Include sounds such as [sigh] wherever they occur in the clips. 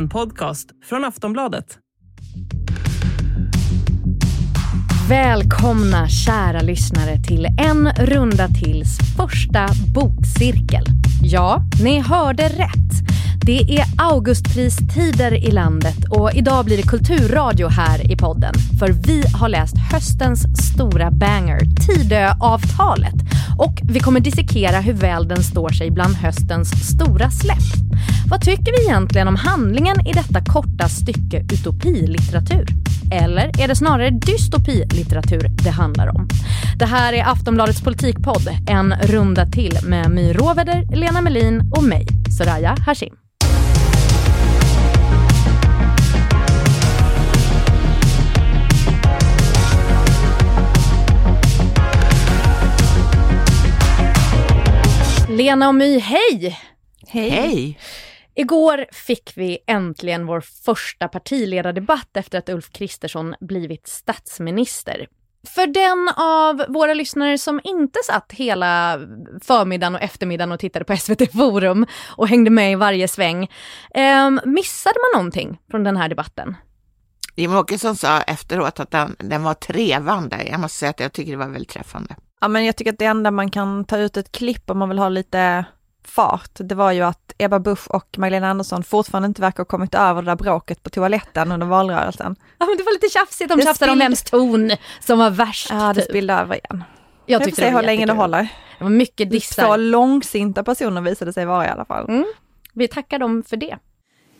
En podcast från Aftonbladet. Välkomna kära lyssnare till En runda tills första bokcirkel. Ja, ni hörde rätt. Det är Augustpristider i landet och idag blir det kulturradio här i podden. För vi har läst höstens stora banger, Tidöavtalet. Och vi kommer dissekera hur väl den står sig bland höstens stora släpp. Vad tycker vi egentligen om handlingen i detta korta stycke utopilitteratur? Eller är det snarare dystopilitteratur det handlar om? Det här är Aftonbladets politikpodd, en runda till med My Råväder, Lena Melin och mig, Soraya Hashim. Lena och My, hej! Hej. Hej. Igår fick vi äntligen vår första partiledardebatt efter att Ulf Kristersson blivit statsminister. För den av våra lyssnare som inte satt hela förmiddagen och eftermiddagen och tittade på [laughs] SVT Forum och hängde med i varje sväng, eh, missade man någonting från den här debatten? Jimmie Åkesson sa efteråt att den, den var trevande. Jag måste säga att jag tycker det var väldigt träffande. Ja, men jag tycker att det enda man kan ta ut ett klipp om man vill ha lite fart, det var ju att Ebba Busch och Magdalena Andersson fortfarande inte verkar ha kommit över det där bråket på toaletten under valrörelsen. Ja men det var lite tjafsigt, de tjafsade om vems ton som var värst. Ja det typ. spillde över igen. Jag tyckte jag får se hur länge det håller. Det var mycket dissar. Två långsinta personer visade sig vara i alla fall. Mm. Vi tackar dem för det.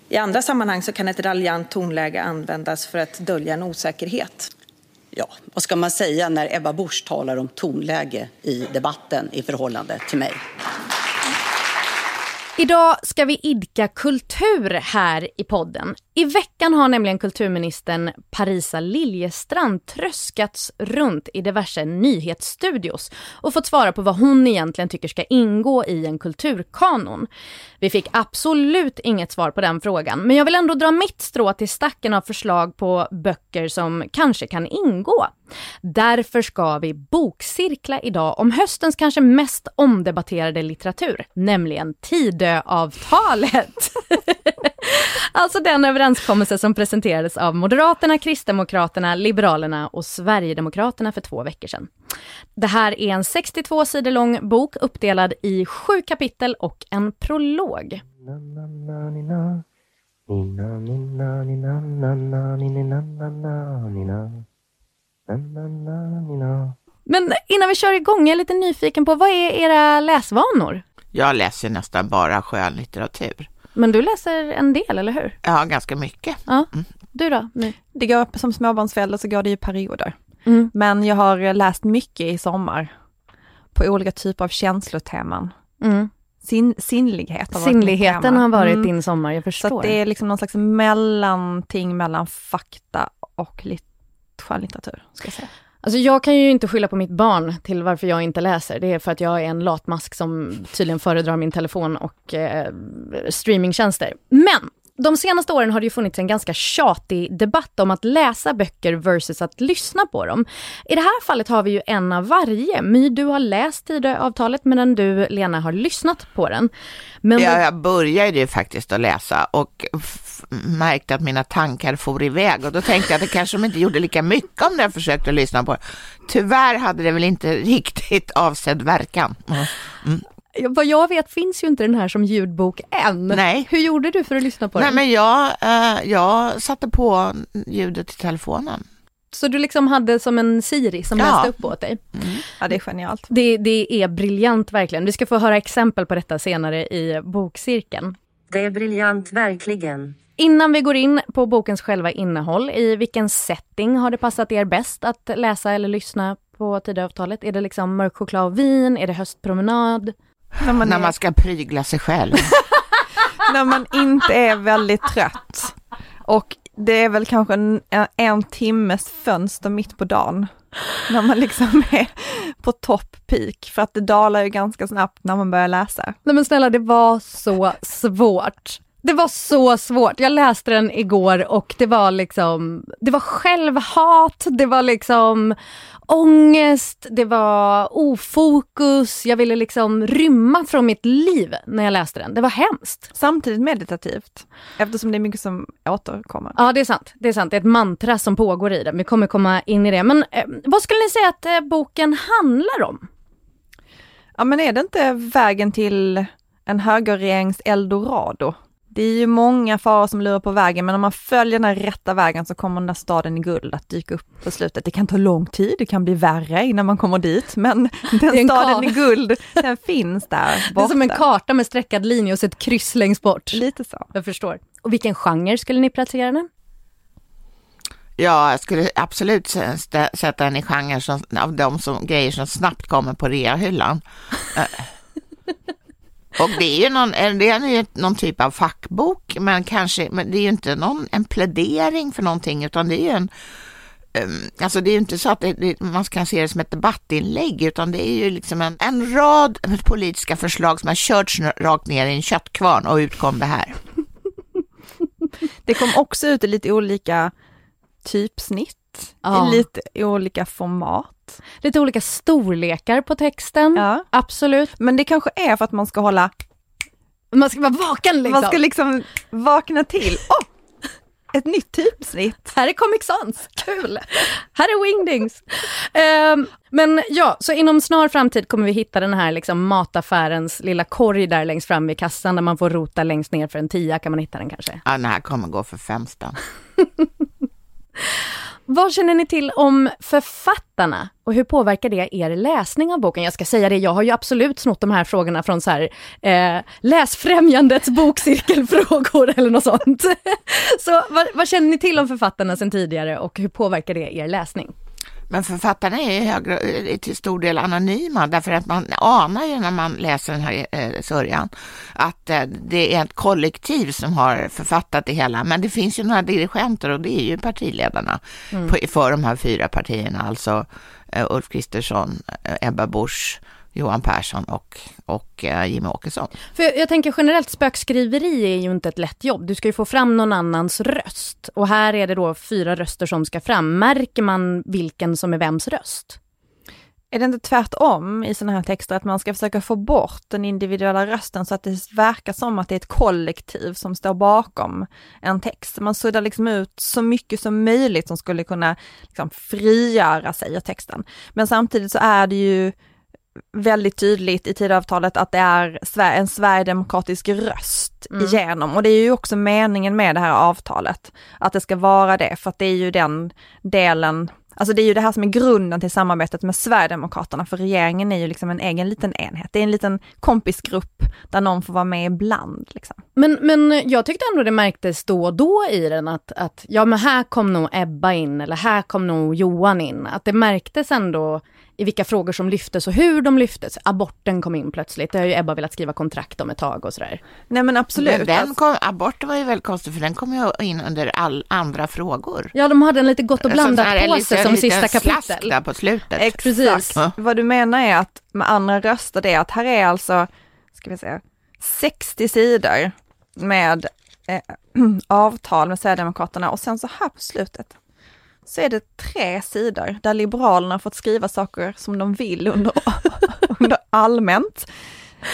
I andra sammanhang så kan ett raljant tonläge användas för att dölja en osäkerhet. Ja, vad ska man säga när Ebba Busch talar om tonläge i debatten i förhållande till mig? Idag ska vi idka kultur här i podden. I veckan har nämligen kulturministern Parisa Liljestrand tröskats runt i diverse nyhetsstudios och fått svara på vad hon egentligen tycker ska ingå i en kulturkanon. Vi fick absolut inget svar på den frågan, men jag vill ändå dra mitt strå till stacken av förslag på böcker som kanske kan ingå. Därför ska vi bokcirkla idag om höstens kanske mest omdebatterade litteratur, nämligen Tidöavtalet. [laughs] alltså den överenskommelse som presenterades av Moderaterna, Kristdemokraterna, Liberalerna och Sverigedemokraterna för två veckor sedan. Det här är en 62 sidor lång bok uppdelad i sju kapitel och en prolog. Men innan vi kör igång, jag är lite nyfiken på vad är era läsvanor? Jag läser nästan bara skönlitteratur. Men du läser en del, eller hur? Ja, ganska mycket. Ja. Mm. Du då? Det går, som småbarnsförälder så går det i perioder. Mm. Men jag har läst mycket i sommar. På olika typer av känsloteman. Mm. Sin, sinnlighet har Sinnligheten har varit mm. din sommar, jag förstår. Så det är liksom någon slags mellanting mellan fakta och lit skönlitteratur, ska jag säga. Alltså jag kan ju inte skylla på mitt barn till varför jag inte läser. Det är för att jag är en latmask som tydligen föredrar min telefon och eh, streamingtjänster. Men de senaste åren har det ju funnits en ganska tjatig debatt om att läsa böcker versus att lyssna på dem. I det här fallet har vi ju en av varje. My, du har läst Tidöavtalet medan du, Lena, har lyssnat på den. Men... Ja, jag började ju faktiskt att läsa och märkte att mina tankar for iväg och då tänkte jag att det kanske de inte gjorde lika mycket om jag försökte lyssna på det. Tyvärr hade det väl inte riktigt avsedd verkan. Mm. Vad jag vet finns ju inte den här som ljudbok än. Nej. Hur gjorde du för att lyssna på Nej, den? Men jag, eh, jag satte på ljudet i telefonen. Så du liksom hade som en Siri som ja. läste upp åt dig? Mm. Ja, det är genialt. Det, det är briljant verkligen. Vi ska få höra exempel på detta senare i bokcirkeln. Det är briljant, verkligen. Innan vi går in på bokens själva innehåll, i vilken setting har det passat er bäst att läsa eller lyssna på Tidöavtalet? Är det liksom mörk choklad och vin? Är det höstpromenad? När man, När man ska prygla sig själv. [laughs] När man inte är väldigt trött. Och det är väl kanske en, en timmes fönster mitt på dagen. När man liksom [laughs] är på topp peak, för att det dalar ju ganska snabbt när man börjar läsa. Nej men snälla, det var så svårt. Det var så svårt. Jag läste den igår och det var liksom, det var självhat, det var liksom ångest, det var ofokus, jag ville liksom rymma från mitt liv när jag läste den. Det var hemskt. Samtidigt meditativt, eftersom det är mycket som återkommer. Ja, det är sant. Det är sant. Det är ett mantra som pågår i den. Vi kommer komma in i det. Men eh, vad skulle ni säga att eh, boken handlar om? Ja men är det inte vägen till en högerregerings eldorado? Det är ju många faror som lurar på vägen, men om man följer den här rätta vägen så kommer den där staden i guld att dyka upp på slutet. Det kan ta lång tid, det kan bli värre innan man kommer dit, men [laughs] den staden i guld, den finns där borta. [laughs] Det är som en karta med streckad linje och så ett kryss längst bort. Lite så. Jag förstår. Och vilken genre skulle ni placera den? Ja, jag skulle absolut sätta den i genren som, av de som, grejer som snabbt kommer på reahyllan. [laughs] Och det är ju någon, eh, det är ju någon typ av fackbok, men kanske, men det är ju inte någon, en plädering för någonting, utan det är ju en ehm, Alltså det är ju inte så att det, det, man kan se det som ett debattinlägg, utan det är ju liksom en, en rad politiska förslag som har körts rakt ner i en köttkvarn och ut kom det här. [laughs] Det kom också ut i lite olika typsnitt, ja. i lite olika format. Lite olika storlekar på texten, ja. absolut. Men det kanske är för att man ska hålla... Man ska vara vaken liksom. Man ska liksom vakna till. Oh! Ett nytt typsnitt. Här är Comic Sans, kul! Här är Wingdings. Um, men ja, så inom snar framtid kommer vi hitta den här liksom mataffärens lilla korg där längst fram vid kassan där man får rota längst ner för en tia kan man hitta den kanske. Ja, den här kommer gå för fem spänn. [laughs] Vad känner ni till om författarna och hur påverkar det er läsning av boken? Jag ska säga det, jag har ju absolut snott de här frågorna från så här, eh, Läsfrämjandets [laughs] bokcirkelfrågor eller något sånt. [laughs] så vad, vad, känner ni till om författarna sedan tidigare och hur påverkar det er läsning? Men författarna är högre, till stor del anonyma därför att man anar ju när man läser den här eh, sörjan att eh, det är ett kollektiv som har författat det hela. Men det finns ju några dirigenter och det är ju partiledarna mm. på, för de här fyra partierna, alltså eh, Ulf Kristersson, eh, Ebba Busch, Johan Persson och, och uh, Jimmie Åkesson. För jag, jag, tänker generellt spökskriveri är ju inte ett lätt jobb. Du ska ju få fram någon annans röst. Och här är det då fyra röster som ska fram. Märker man vilken som är vems röst? Är det inte tvärtom i sådana här texter att man ska försöka få bort den individuella rösten så att det verkar som att det är ett kollektiv som står bakom en text. Man suddar liksom ut så mycket som möjligt som skulle kunna liksom frigöra sig ur texten. Men samtidigt så är det ju väldigt tydligt i Tidöavtalet att det är en sverigedemokratisk röst mm. igenom och det är ju också meningen med det här avtalet, att det ska vara det, för att det är ju den delen Alltså det är ju det här som är grunden till samarbetet med Sverigedemokraterna, för regeringen är ju liksom en egen liten enhet. Det är en liten kompisgrupp där någon får vara med ibland. Liksom. Men, men jag tyckte ändå det märktes då och då i den att, att ja men här kom nog Ebba in eller här kom nog Johan in. Att det märktes ändå i vilka frågor som lyftes och hur de lyftes. Aborten kom in plötsligt, det har ju Ebba velat skriva kontrakt om ett tag och sådär. Nej men absolut. Men den kom, aborten var ju väldigt konstig för den kom ju in under all andra frågor. Ja, de hade en lite gott och blandat på sig som sista kapitel. där på slutet. Exakt. Precis. Ja. Vad du menar är att med andra röster, det är att här är alltså, ska vi säga, 60 sidor med eh, [clears throat] avtal med Sverigedemokraterna och sen så här på slutet så är det tre sidor där Liberalerna fått skriva saker som de vill under, [laughs] under allmänt.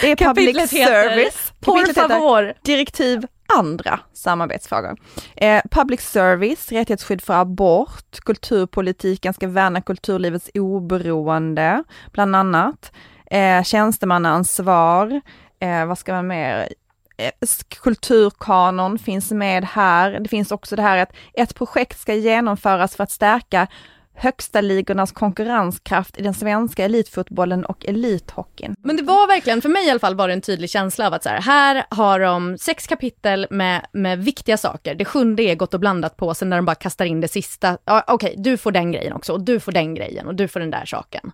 Det är public service. Por favor. Direktiv andra samarbetsfrågor. Eh, public service, rättighetsskydd för abort, kulturpolitiken ska värna kulturlivets oberoende, bland annat. Eh, tjänstemannaansvar, eh, vad ska man mer? Eh, kulturkanon finns med här. Det finns också det här att ett projekt ska genomföras för att stärka högsta ligornas konkurrenskraft i den svenska elitfotbollen och elithockeyn. Men det var verkligen, för mig i alla fall, var det en tydlig känsla av att så här, här har de sex kapitel med, med viktiga saker. Det sjunde är gott och blandat på, sen när de bara kastar in det sista. Ja, Okej, okay, du får den grejen också och du får den grejen och du får den där saken.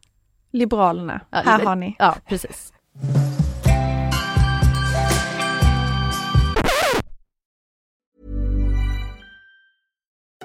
Liberalerna, ja, här har ni. Ja, precis.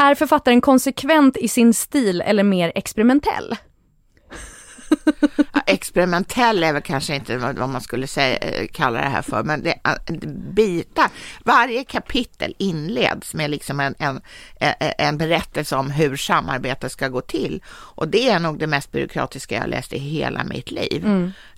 Är författaren konsekvent i sin stil eller mer experimentell? Experimentell är väl kanske inte vad man skulle säga, eh, kalla det här för, men det är bitar. Varje kapitel inleds med liksom en, en, en- en berättelse om hur samarbetet ska gå till. Och det är nog det mest byråkratiska jag läst i hela mitt liv.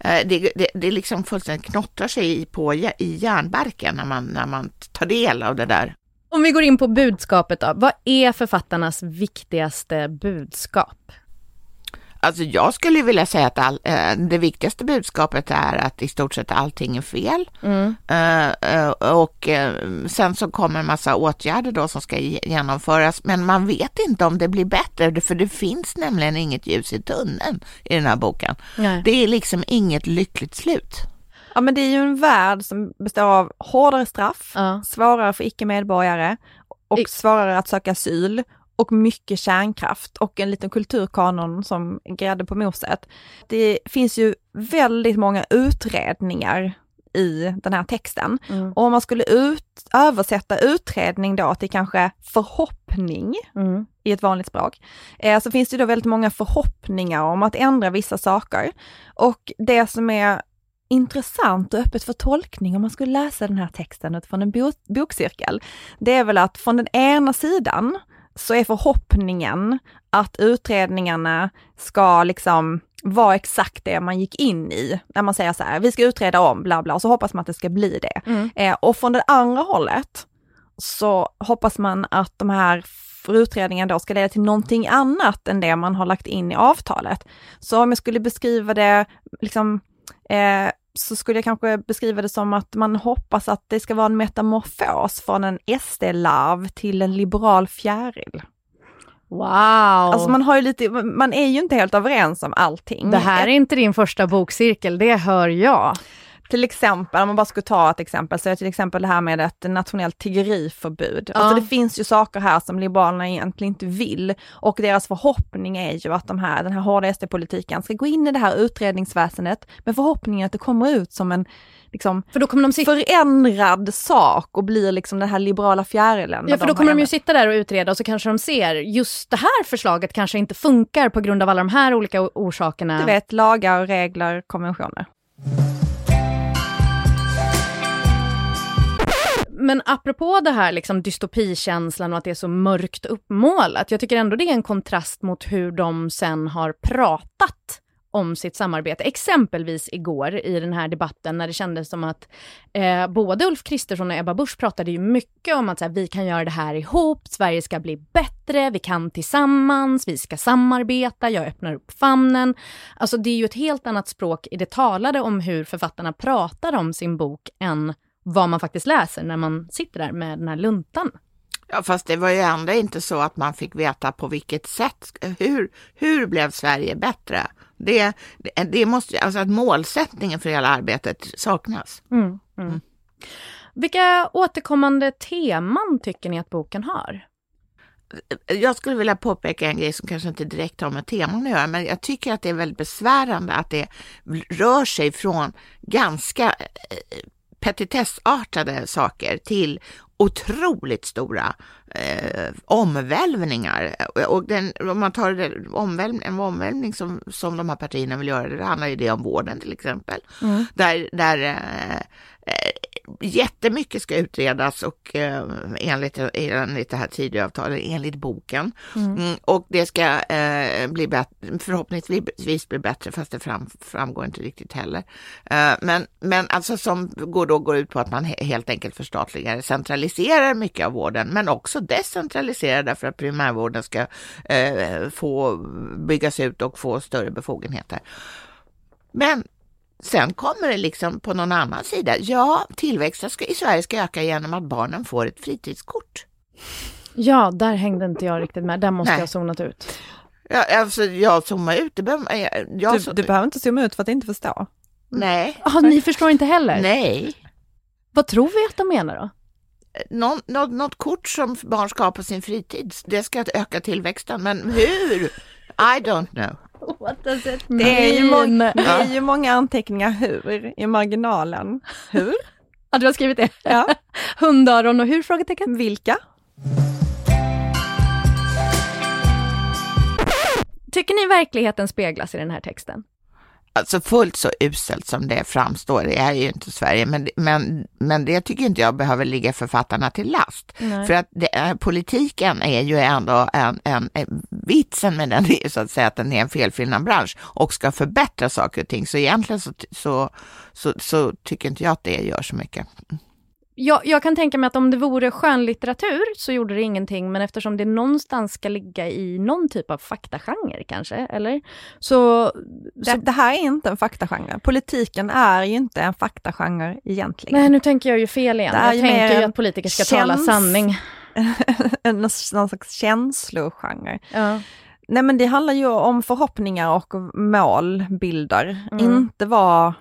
Eh, Det, det, det liksom fullständigt knottrar sig i, på, i järnbarken när man, när man tar del av det där. Om vi går in på budskapet då. Vad är författarnas viktigaste budskap? Alltså jag skulle vilja säga att all, eh, det viktigaste budskapet är att i stort sett allting är fel. Eh, eh, och eh, sen så kommer en massa åtgärder då som ska ge- genomföras, men man vet inte om det blir bättre, för det finns nämligen inget ljus i tunneln i den här boken. Nej. Det är liksom inget lyckligt slut. Ja men det är ju en värld som består av hårdare straff, Ja. svårare för icke-medborgare och I- svårare att söka asyl och mycket kärnkraft och en liten kulturkanon som grädde på moset. Det finns ju väldigt många utredningar i den här texten. Mm. Och om man skulle ut, översätta utredning då till kanske förhoppning Mm. i ett vanligt språk, eh, så finns det då väldigt många förhoppningar om att ändra vissa saker. Och det som är intressant och öppet för tolkning om man skulle läsa den här texten utifrån en bo- bokcirkel, det är väl att från den ena sidan så är förhoppningen att utredningarna ska liksom vara exakt det man gick in i. När man säger så här, vi ska utreda om bla bla och så hoppas man att det ska bli det. Mm. Eh, och från det andra hållet så hoppas man att de här för utredningen då ska leda till någonting annat än det man har lagt in i avtalet. Så om jag skulle beskriva det liksom eh, så skulle jag kanske beskriva det som att man hoppas att det ska vara en metamorfos från en SD-larv till en liberal fjäril. Wow! Alltså man har ju lite, man är ju inte helt överens om allting. det här är inte din första bokcirkel, det hör jag. Till exempel, om man bara skulle ta ett exempel, så är till exempel det här med ett nationellt tiggeriförbud. Ja. Alltså det finns ju saker här som Liberalerna egentligen inte vill och deras förhoppning är ju att de här, den här hårda SD-politiken ska gå in i det här utredningsväsendet med förhoppningen att det kommer ut som en liksom, För då kommer de sitta förändrad sak och blir liksom den här liberala fjärilen. Ja, för då kommer de ju sitta där och utreda och så kanske de ser just det här förslaget kanske inte funkar på grund av alla de här olika orsakerna. Du vet, lagar, regler, konventioner. Men apropå det här liksom dystopikänslan och att det är så mörkt uppmålat, jag tycker ändå det är en kontrast mot hur de sen har pratat om sitt samarbete. Exempelvis igår i den här debatten när det kändes som att eh, både Ulf Kristersson och Ebba Busch pratade ju mycket om att så här, vi kan göra det här ihop, Sverige ska bli bättre, vi kan tillsammans, vi ska samarbeta, jag öppnar upp famnen. Alltså det är ju ett helt annat språk i det talade om hur författarna pratar om sin bok än vad man faktiskt läser när man sitter där med den här luntan. Ja, fast det var ju ändå inte så att man fick veta på vilket sätt, hur, hur blev Sverige bättre? Det, det, det måste, alltså att målsättningen för hela arbetet saknas. Mm, mm. Vilka återkommande teman tycker ni att boken har? Jag skulle vilja påpeka en grej som kanske inte direkt har med teman att göra, men jag tycker att det är väldigt besvärande att det rör sig från ganska eh, petitessartade saker till otroligt stora eh, omvälvningar. Och den, om man tar det, omvälv, en omvälvning som, som de här partierna vill göra, det handlar ju det om vården till exempel. Där, där eh, eh, jättemycket ska utredas och eh, enligt, enligt det här Tidöavtalet, enligt boken. Mm, och det ska eh, bli bättre, förhoppningsvis bli bättre, fast det fram, framgår inte riktigt heller. Eh, men, men alltså som går då går ut på att man he, helt enkelt förstatligar, centraliserar mycket av vården, men också decentraliserar därför att primärvården ska eh, få byggas ut och få större befogenheter. Men Sen kommer det liksom på någon annan sida. Ja, tillväxten ska, i Sverige ska öka genom att barnen får ett fritidskort. Ja, där hängde inte jag riktigt med. Där måste Nej. jag ha zonat ut. Ja, alltså jag zoomar ut. Det behöver, jag, jag, Du, du behöver inte zooma ut för att inte förstå. Nej. Ah, ni förstår inte heller? Nej. Vad tror vi att de menar då? Någon, något, något kort som barn ska ha på sin fritid, det ska öka tillväxten. Men hur? I don't know. [laughs] Det är, ju må- det är ju många anteckningar hur i marginalen. Hur? [laughs] Ja, du har skrivit det? Ja. [laughs] Hundöron och hur? Frågetecken. Vilka? Tycker ni verkligheten speglas i den här texten? Alltså fullt så uselt som det framstår, det är ju inte Sverige, men, men, men det tycker inte jag behöver ligga författarna till last. Nej. För att det politiken är ju ändå en, en, en, vitsen med den är så att säga att den är en felfrinnad bransch och ska förbättra saker och ting. Så egentligen så, så, så, så tycker inte jag att det gör så mycket. Jag, jag kan tänka mig att om det vore skönlitteratur så gjorde det ingenting, men eftersom det någonstans ska ligga i någon typ av faktagenre kanske, eller? Så... Det, så det här är inte en faktagenre. Politiken är ju inte en faktagenre egentligen. nej, nu tänker jag ju fel igen. Det Jag tänker ju att politiker ska tala sanning. [laughs] någon slags känslogenre. Ja. Nej men det handlar ju om förhoppningar och målbilder, Mm. inte vad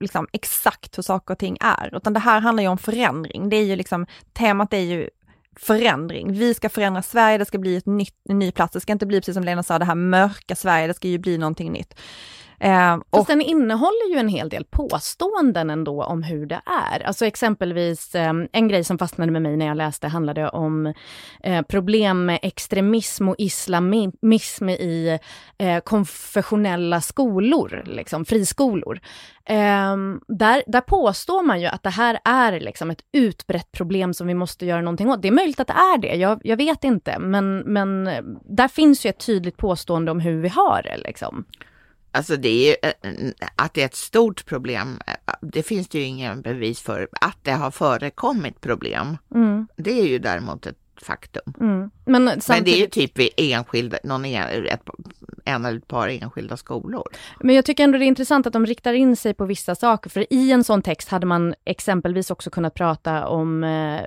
liksom exakt hur saker och ting är, utan det här handlar ju om förändring. Det är ju liksom, temat är ju förändring. Vi ska förändra Sverige, det ska bli ett nytt, en ny plats. Det ska inte bli precis som Lena sa, det här mörka Sverige, det ska ju bli någonting nytt. Eh, och, Fast den innehåller ju en hel del påståenden ändå om hur det är. Alltså exempelvis eh, en grej som fastnade med mig när jag läste handlade om eh, problem med extremism och islamism i eh, konfessionella skolor, liksom friskolor. Eh, där, där påstår man ju att det här är liksom ett utbrett problem som vi måste göra någonting åt. Det är möjligt att det är det, jag, jag vet inte, men, men eh, där finns ju ett tydligt påstående om hur vi har det. Liksom. Alltså det är ju, eh, att det är ett stort problem, eh, det finns det ju ingen bevis för. Att det har förekommit problem, Mm, det är ju däremot ett faktum. mm. Men, Men det är ju samtidigt, typ i enskilda, någon en, ett, en eller ett par enskilda skolor. men jag tycker ändå det är intressant att de riktar in sig på vissa saker, för i en sån text hade man exempelvis också kunnat prata om eh,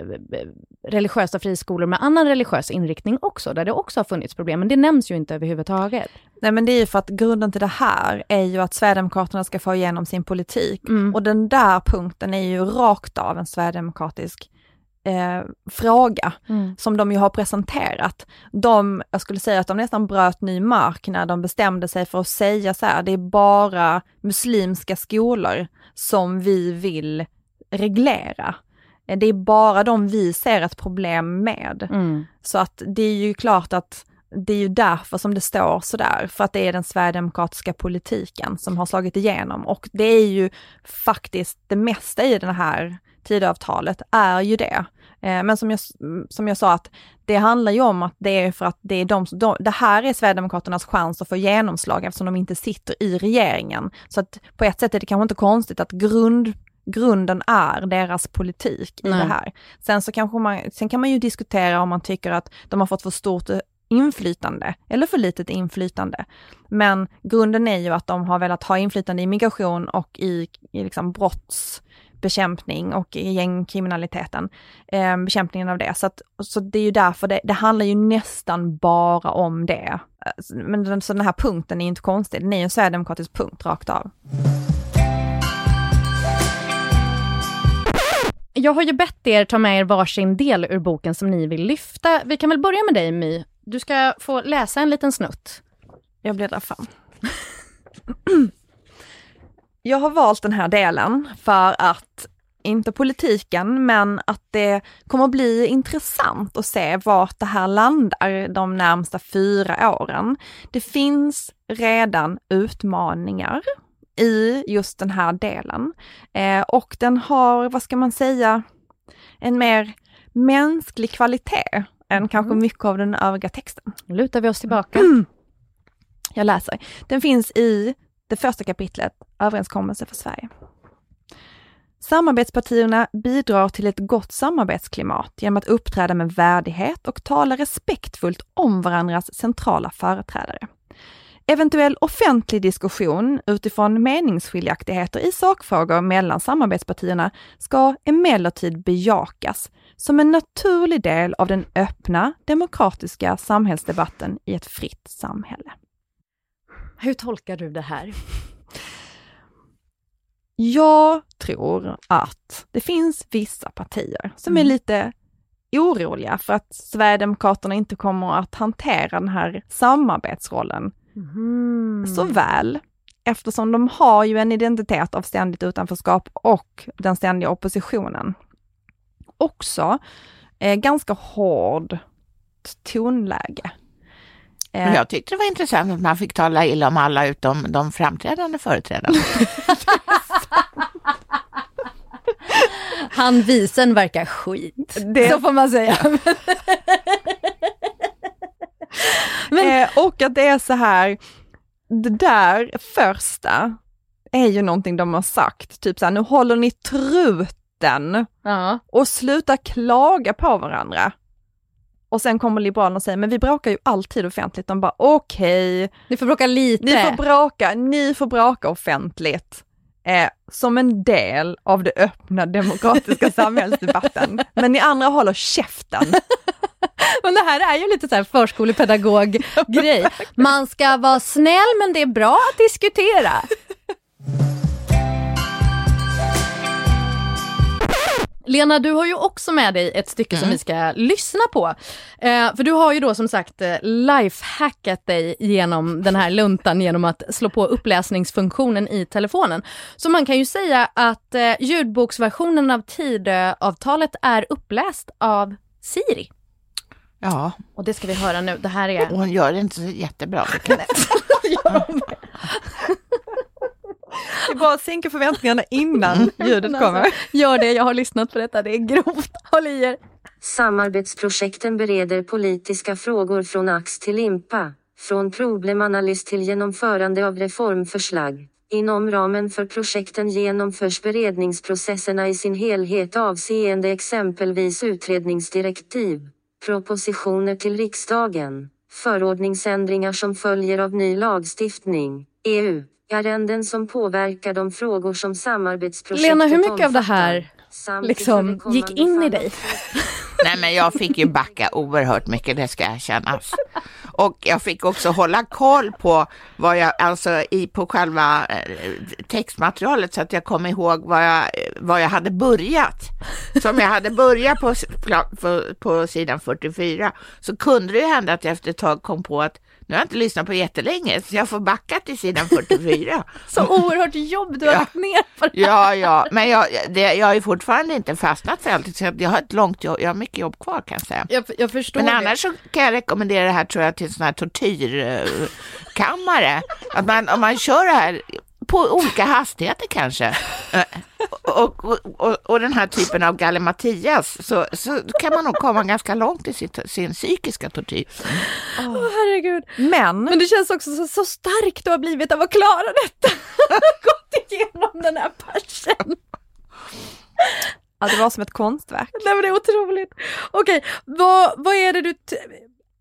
religiösa friskolor med annan religiös inriktning också, där det också har funnits problem, men det nämns ju inte överhuvudtaget. Nej men det är ju för att grunden till det här är ju att Sverigedemokraterna ska få igenom sin politik. Mm. Och den där punkten är ju rakt av en sverigedemokratisk eh, fråga Mm. som de ju har presenterat. De, jag skulle säga att de nästan bröt ny mark när de bestämde sig för att säga så här, det är bara muslimska skolor som vi vill reglera. Det är bara de vi ser ett problem med. Mm. Så att det är ju klart att det är ju därför som det står sådär, för att det är den sverigedemokratiska politiken som har slagit igenom och det är ju faktiskt det mesta i det här Tidöavtalet är ju det. Eh, Men som jag, som jag sa att det handlar ju om att det är för att det är de, de, det här är Sverigedemokraternas chans att få genomslag eftersom de inte sitter i regeringen. Så att på ett sätt är det kanske inte konstigt att grund, grunden är deras politik i Nej. det här. Sen så kanske man, sen kan man ju diskutera om man tycker att de har fått för stort inflytande eller för litet inflytande. Men grunden är ju att de har velat ha inflytande i migration och i, i liksom brottsbekämpning och i gängkriminaliteten, eh, bekämpningen av det. Så, att, så det är ju därför det, det handlar ju nästan bara om det. Alltså, men den, så den här punkten är inte konstig, den är ju en sverigedemokratisk punkt rakt av. Jag har ju bett er ta med er varsin del ur boken som ni vill lyfta. Vi kan väl börja med dig My. Du ska få läsa en liten snutt. Jag bläddrar [clears throat] fram. Jag har valt den här delen för att, inte politiken, men att det kommer att bli intressant att se vart det här landar de närmsta fyra åren. Det finns redan utmaningar i just den här delen eh, och den har, vad ska man säga, en mer mänsklig kvalitet än kanske mycket av den övriga texten. Nu lutar vi oss tillbaka. [clears throat] Jag läser. Den finns i det första kapitlet, Överenskommelse för Sverige. Samarbetspartierna bidrar till ett gott samarbetsklimat genom att uppträda med värdighet och tala respektfullt om varandras centrala företrädare. Eventuell offentlig diskussion utifrån meningsskiljaktigheter i sakfrågor mellan samarbetspartierna ska emellertid bejakas som en naturlig del av den öppna demokratiska samhällsdebatten i ett fritt samhälle. Hur tolkar du det här? Jag tror att det finns vissa partier som är Mm. lite oroliga för att Sverigedemokraterna inte kommer att hantera den här samarbetsrollen Mm. så väl. Eftersom de har ju en identitet av ständigt utanförskap och den ständiga oppositionen. Också eh, ganska hård tonläge. Eh, Jag tyckte det var intressant att man fick tala illa om alla utom de framträdande företrädarna. [laughs] Han visen verkar skit. Det- Så får man säga. [laughs] Eh, och att det är så här, det där första är ju någonting de har sagt, typ så här, nu håller ni truten Ja. och sluta klaga på varandra. Och sen kommer Liberalerna och säger, men vi bråkar ju alltid offentligt. De bara, okej, Ni får bråka lite. ni får bråka, ni får bråka offentligt. Eh, som en del av det öppna demokratiska [laughs] samhällsdebatten. Men ni andra håller käften. [laughs] Men det här är ju lite så här förskolepedagog-grej. [laughs] Man ska vara snäll men det är bra att diskutera. Lena, du har ju också med dig ett stycke som vi ska lyssna på. Eh, för du har ju då som sagt eh, lifehackat dig genom den här luntan genom att slå på uppläsningsfunktionen i telefonen. Så man kan ju säga att eh, ljudboksversionen av Tidöavtalet är uppläst av Siri. Ja, Och det ska vi höra nu. Det här är... hon gör det inte så jättebra. [laughs] [laughs] det är bara att sänka förväntningarna innan [laughs] ljudet kommer. Gör det, jag har lyssnat på detta. Det är grovt. Håll i er. Samarbetsprojekten bereder politiska frågor från ax till limpa, från problemanalys till genomförande av reformförslag. Inom ramen för projekten genomförs beredningsprocesserna i sin helhet avseende exempelvis utredningsdirektiv, propositioner till riksdagen, förordningsändringar som följer av ny lagstiftning, EU, ärenden som påverkar de frågor som samarbetsprojektet Lena, hur mycket av det omfattar, här liksom gick in i dig? [laughs] Nej, men jag fick ju backa oerhört mycket, det ska erkännas. Och jag fick också hålla koll på vad jag, alltså i, på själva eh, textmaterialet så att jag kom ihåg vad jag, vad jag hade börjat. Som jag hade börjat på, på, på sidan 44 så kunde det ju hända att jag efter ett tag kom på att nu har jag inte lyssnat på jättelänge så jag får backa till sidan 44. [laughs] Så oerhört jobb du har Ja. lagt ner på det. Ja, ja, men jag, det, jag har ju fortfardy inte fastnat för alltid, så jag har ett långt jobb, jag har mycket jobb kvar kan jag säga. Jag, jag förstår Men det. annars så kan jag rekommendera det här tror jag till sån här tortyrkammare. Att man, om man kör det här på olika hastigheter kanske. [laughs] Eh, Och, och, och, och den här typen av gallimatias så, så kan man nog komma ganska långt i sitt, sin psykiska tortyr. Åh, herregud. Men, Men det känns också så, så starkt du har blivit av att klara detta. [laughs] Gått igenom den här passion. ja, det var som ett konstverk. Nej men det är otroligt. Okej, vad, vad är det du...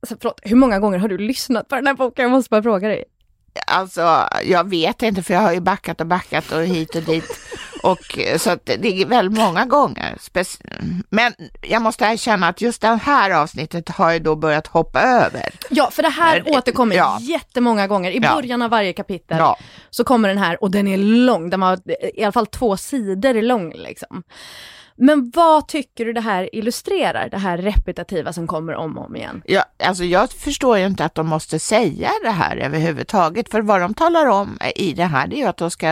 Alltså, förlåt, hur många gånger har du lyssnat på den här boken? Jag måste bara fråga dig. Alltså, jag vet inte för jag har ju backat och backat och hit och dit. Och eh, så att det är väldigt många gånger. Men jag måste erkänna att just det här avsnittet har jag då börjat hoppa över. Ja, för det här Eh, återkommer ja. jättemånga gånger. I Ja. början av varje kapitel Ja. så kommer den här och den är lång. Den var i alla fall två sidor lång liksom. Men vad tycker du det här illustrerar? Det här repetitiva som kommer om och om igen. Ja, alltså jag förstår ju inte att de måste säga det här överhuvudtaget, för vad de talar om i det här det är ju att de ska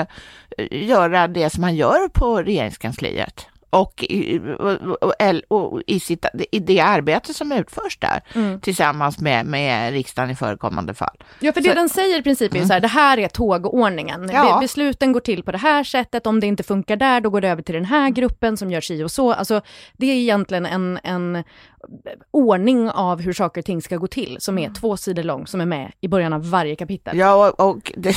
eh, göra det som man gör på regeringskansliet och i, och, och, i, sitt, i det arbete som utförs där tillsammans med, med riksdagen i förekommande fall. Ja, för det Så- den säger i princip är ju så här, det här är tågordningen. Ja. Be- besluten går till på det här sättet, om det inte funkar där, då går det över till den här gruppen som gör si och så. Alltså, det är egentligen en, en ordning av hur saker och ting ska gå till, som är två sidor lång, som är med i början av varje kapitel. Ja, och, och det,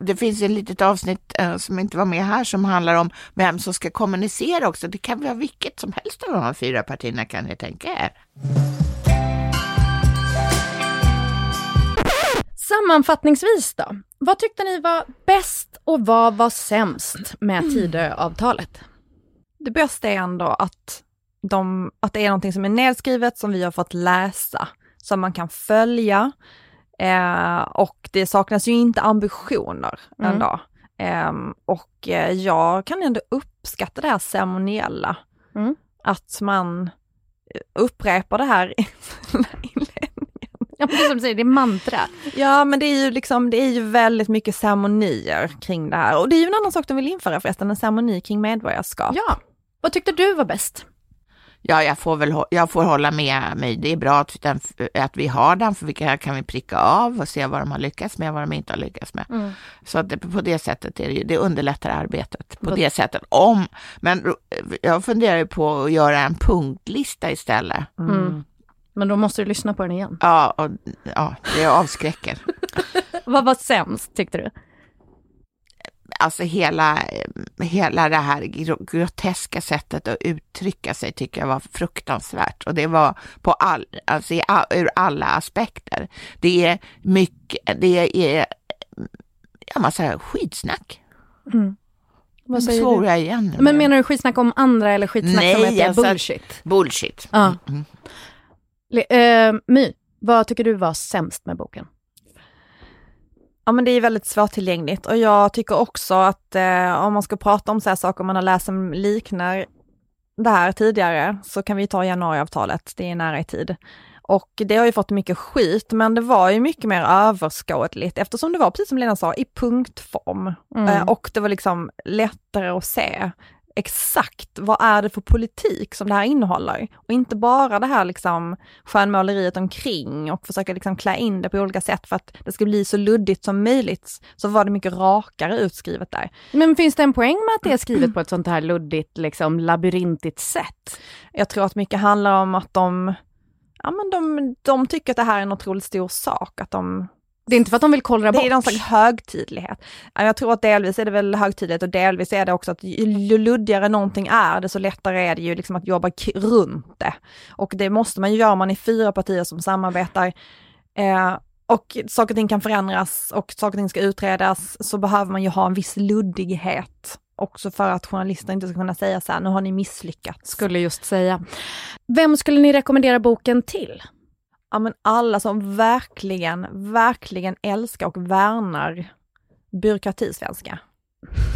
[laughs] det finns ett litet avsnitt eh, som inte var med här som handlar om vem som ska kommunicera också. Det kan vara vilket som helst av de här fyra partierna kan ni tänka er. Sammanfattningsvis då, vad tyckte ni var bäst och vad var sämst med [clears throat] Tidöavtalet? Det bästa är ändå att, de, att det är någonting som är nedskrivet som vi har fått läsa, som man kan följa. Eh, och det saknas ju inte ambitioner Mm. ändå. Eh, och eh, jag kan ändå uppskatta det här ceremoniella. Mm. Att man upprepar det här i sina inledningar. Ja, är som du säger, det är mantra. Ja men det är ju liksom, det är ju väldigt mycket ceremonier kring det här. Och det är ju en annan sak de vill införa förresten, en ceremoni kring medborgarskap. Ja, vad tyckte du var bäst? Ja, jag får väl jag får hålla med mig. Det är bra att, den, att vi har den, för vilka kan vi pricka av och se vad de har lyckats med och vad de inte har lyckats med. Mm. Så att det, på det sättet är det, det underlättar arbetet. På det sättet. Om, men jag funderar ju på att göra en punktlista istället. Mm. Men då måste du lyssna på den igen. Ja, och, ja det avskräcker. [laughs] Vad var sämst tyckte du? Alltså hela, hela det här gro- groteska sättet att uttrycka sig tycker jag var fruktansvärt. Och det var på all, alltså i ur alla aspekter. Det är mycket, det är, ja man säger skitsnack. Vad säger Svor jag igen. Men menar du skitsnack om andra eller skitsnack som Nej, det är alltså- bullshit? Bullshit. Ja. Mm. Eh, My, vad tycker du var sämst med boken? Ja men det är väldigt svårtillgängligt och jag tycker också att eh, om man ska prata om så här saker man har läst som liknar det här tidigare så kan vi ta januariavtalet, det är nära i tid. Och det har ju fått mycket skit, men det var ju mycket mer överskådligt eftersom det var, precis som Lena sa, i punktform. Mm. Eh, och det var liksom lättare att se exakt vad är det för politik som det här innehåller. Och inte bara det här liksom skönmåleriet omkring och försöka liksom klä in det på olika sätt för att det ska bli så luddigt som möjligt. Så var det mycket rakare utskrivet där. Men finns det en poäng med att det är skrivet på ett sånt här luddigt, liksom labyrintigt sätt? Jag tror att mycket handlar om att de, ja men de, de tycker att det här är en otroligt stor sak, att de Det är inte för att de vill kollra Det bort? är någon slags högtidlighet. Ja, Jag tror att delvis är det väl högtidlighet och delvis är det också att ju luddigare någonting är, desto lättare är det ju liksom att jobba runt det. Och det måste man ju göra om man är fyra partier som samarbetar. Eh, och saker och ting kan förändras och saker och ting ska utredas, så behöver man ju ha en viss luddighet. Också för att journalister inte ska kunna säga så här, nu har ni misslyckats. Skulle just säga. Vem skulle ni rekommendera boken till? Ja men alla som verkligen, verkligen älskar och värnar byråkratisvenska.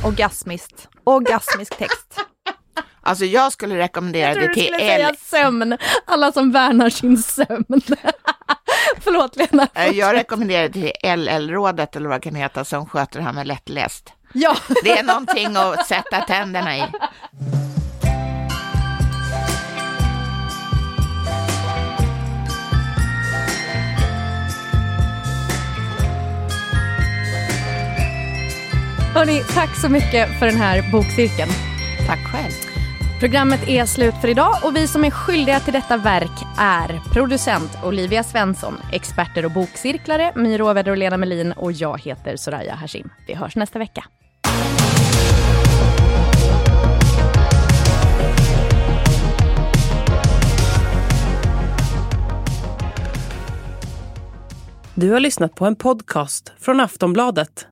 Orgasmiskt, orgasmisk text. Alltså jag skulle rekommendera Jag det till skulle L. säga sömn. Alla som värnar sin sömn. [laughs] Förlåt Lena. Eh, Jag rekommenderar det till LL-rådet eller vad det kan heta som sköter det här med lättläst. Ja. Det är någonting att sätta tänderna i. Hörni, tack så mycket för den här bokcirkeln. Tack själv. Programmet är slut för idag och vi som är skyldiga till detta verk är producent Olivia Svensson, experter och bokcirklare My Råväder och Lena Melin och jag heter Soraya Hashim. Vi hörs nästa vecka. Du har lyssnat på en podcast från Aftonbladet.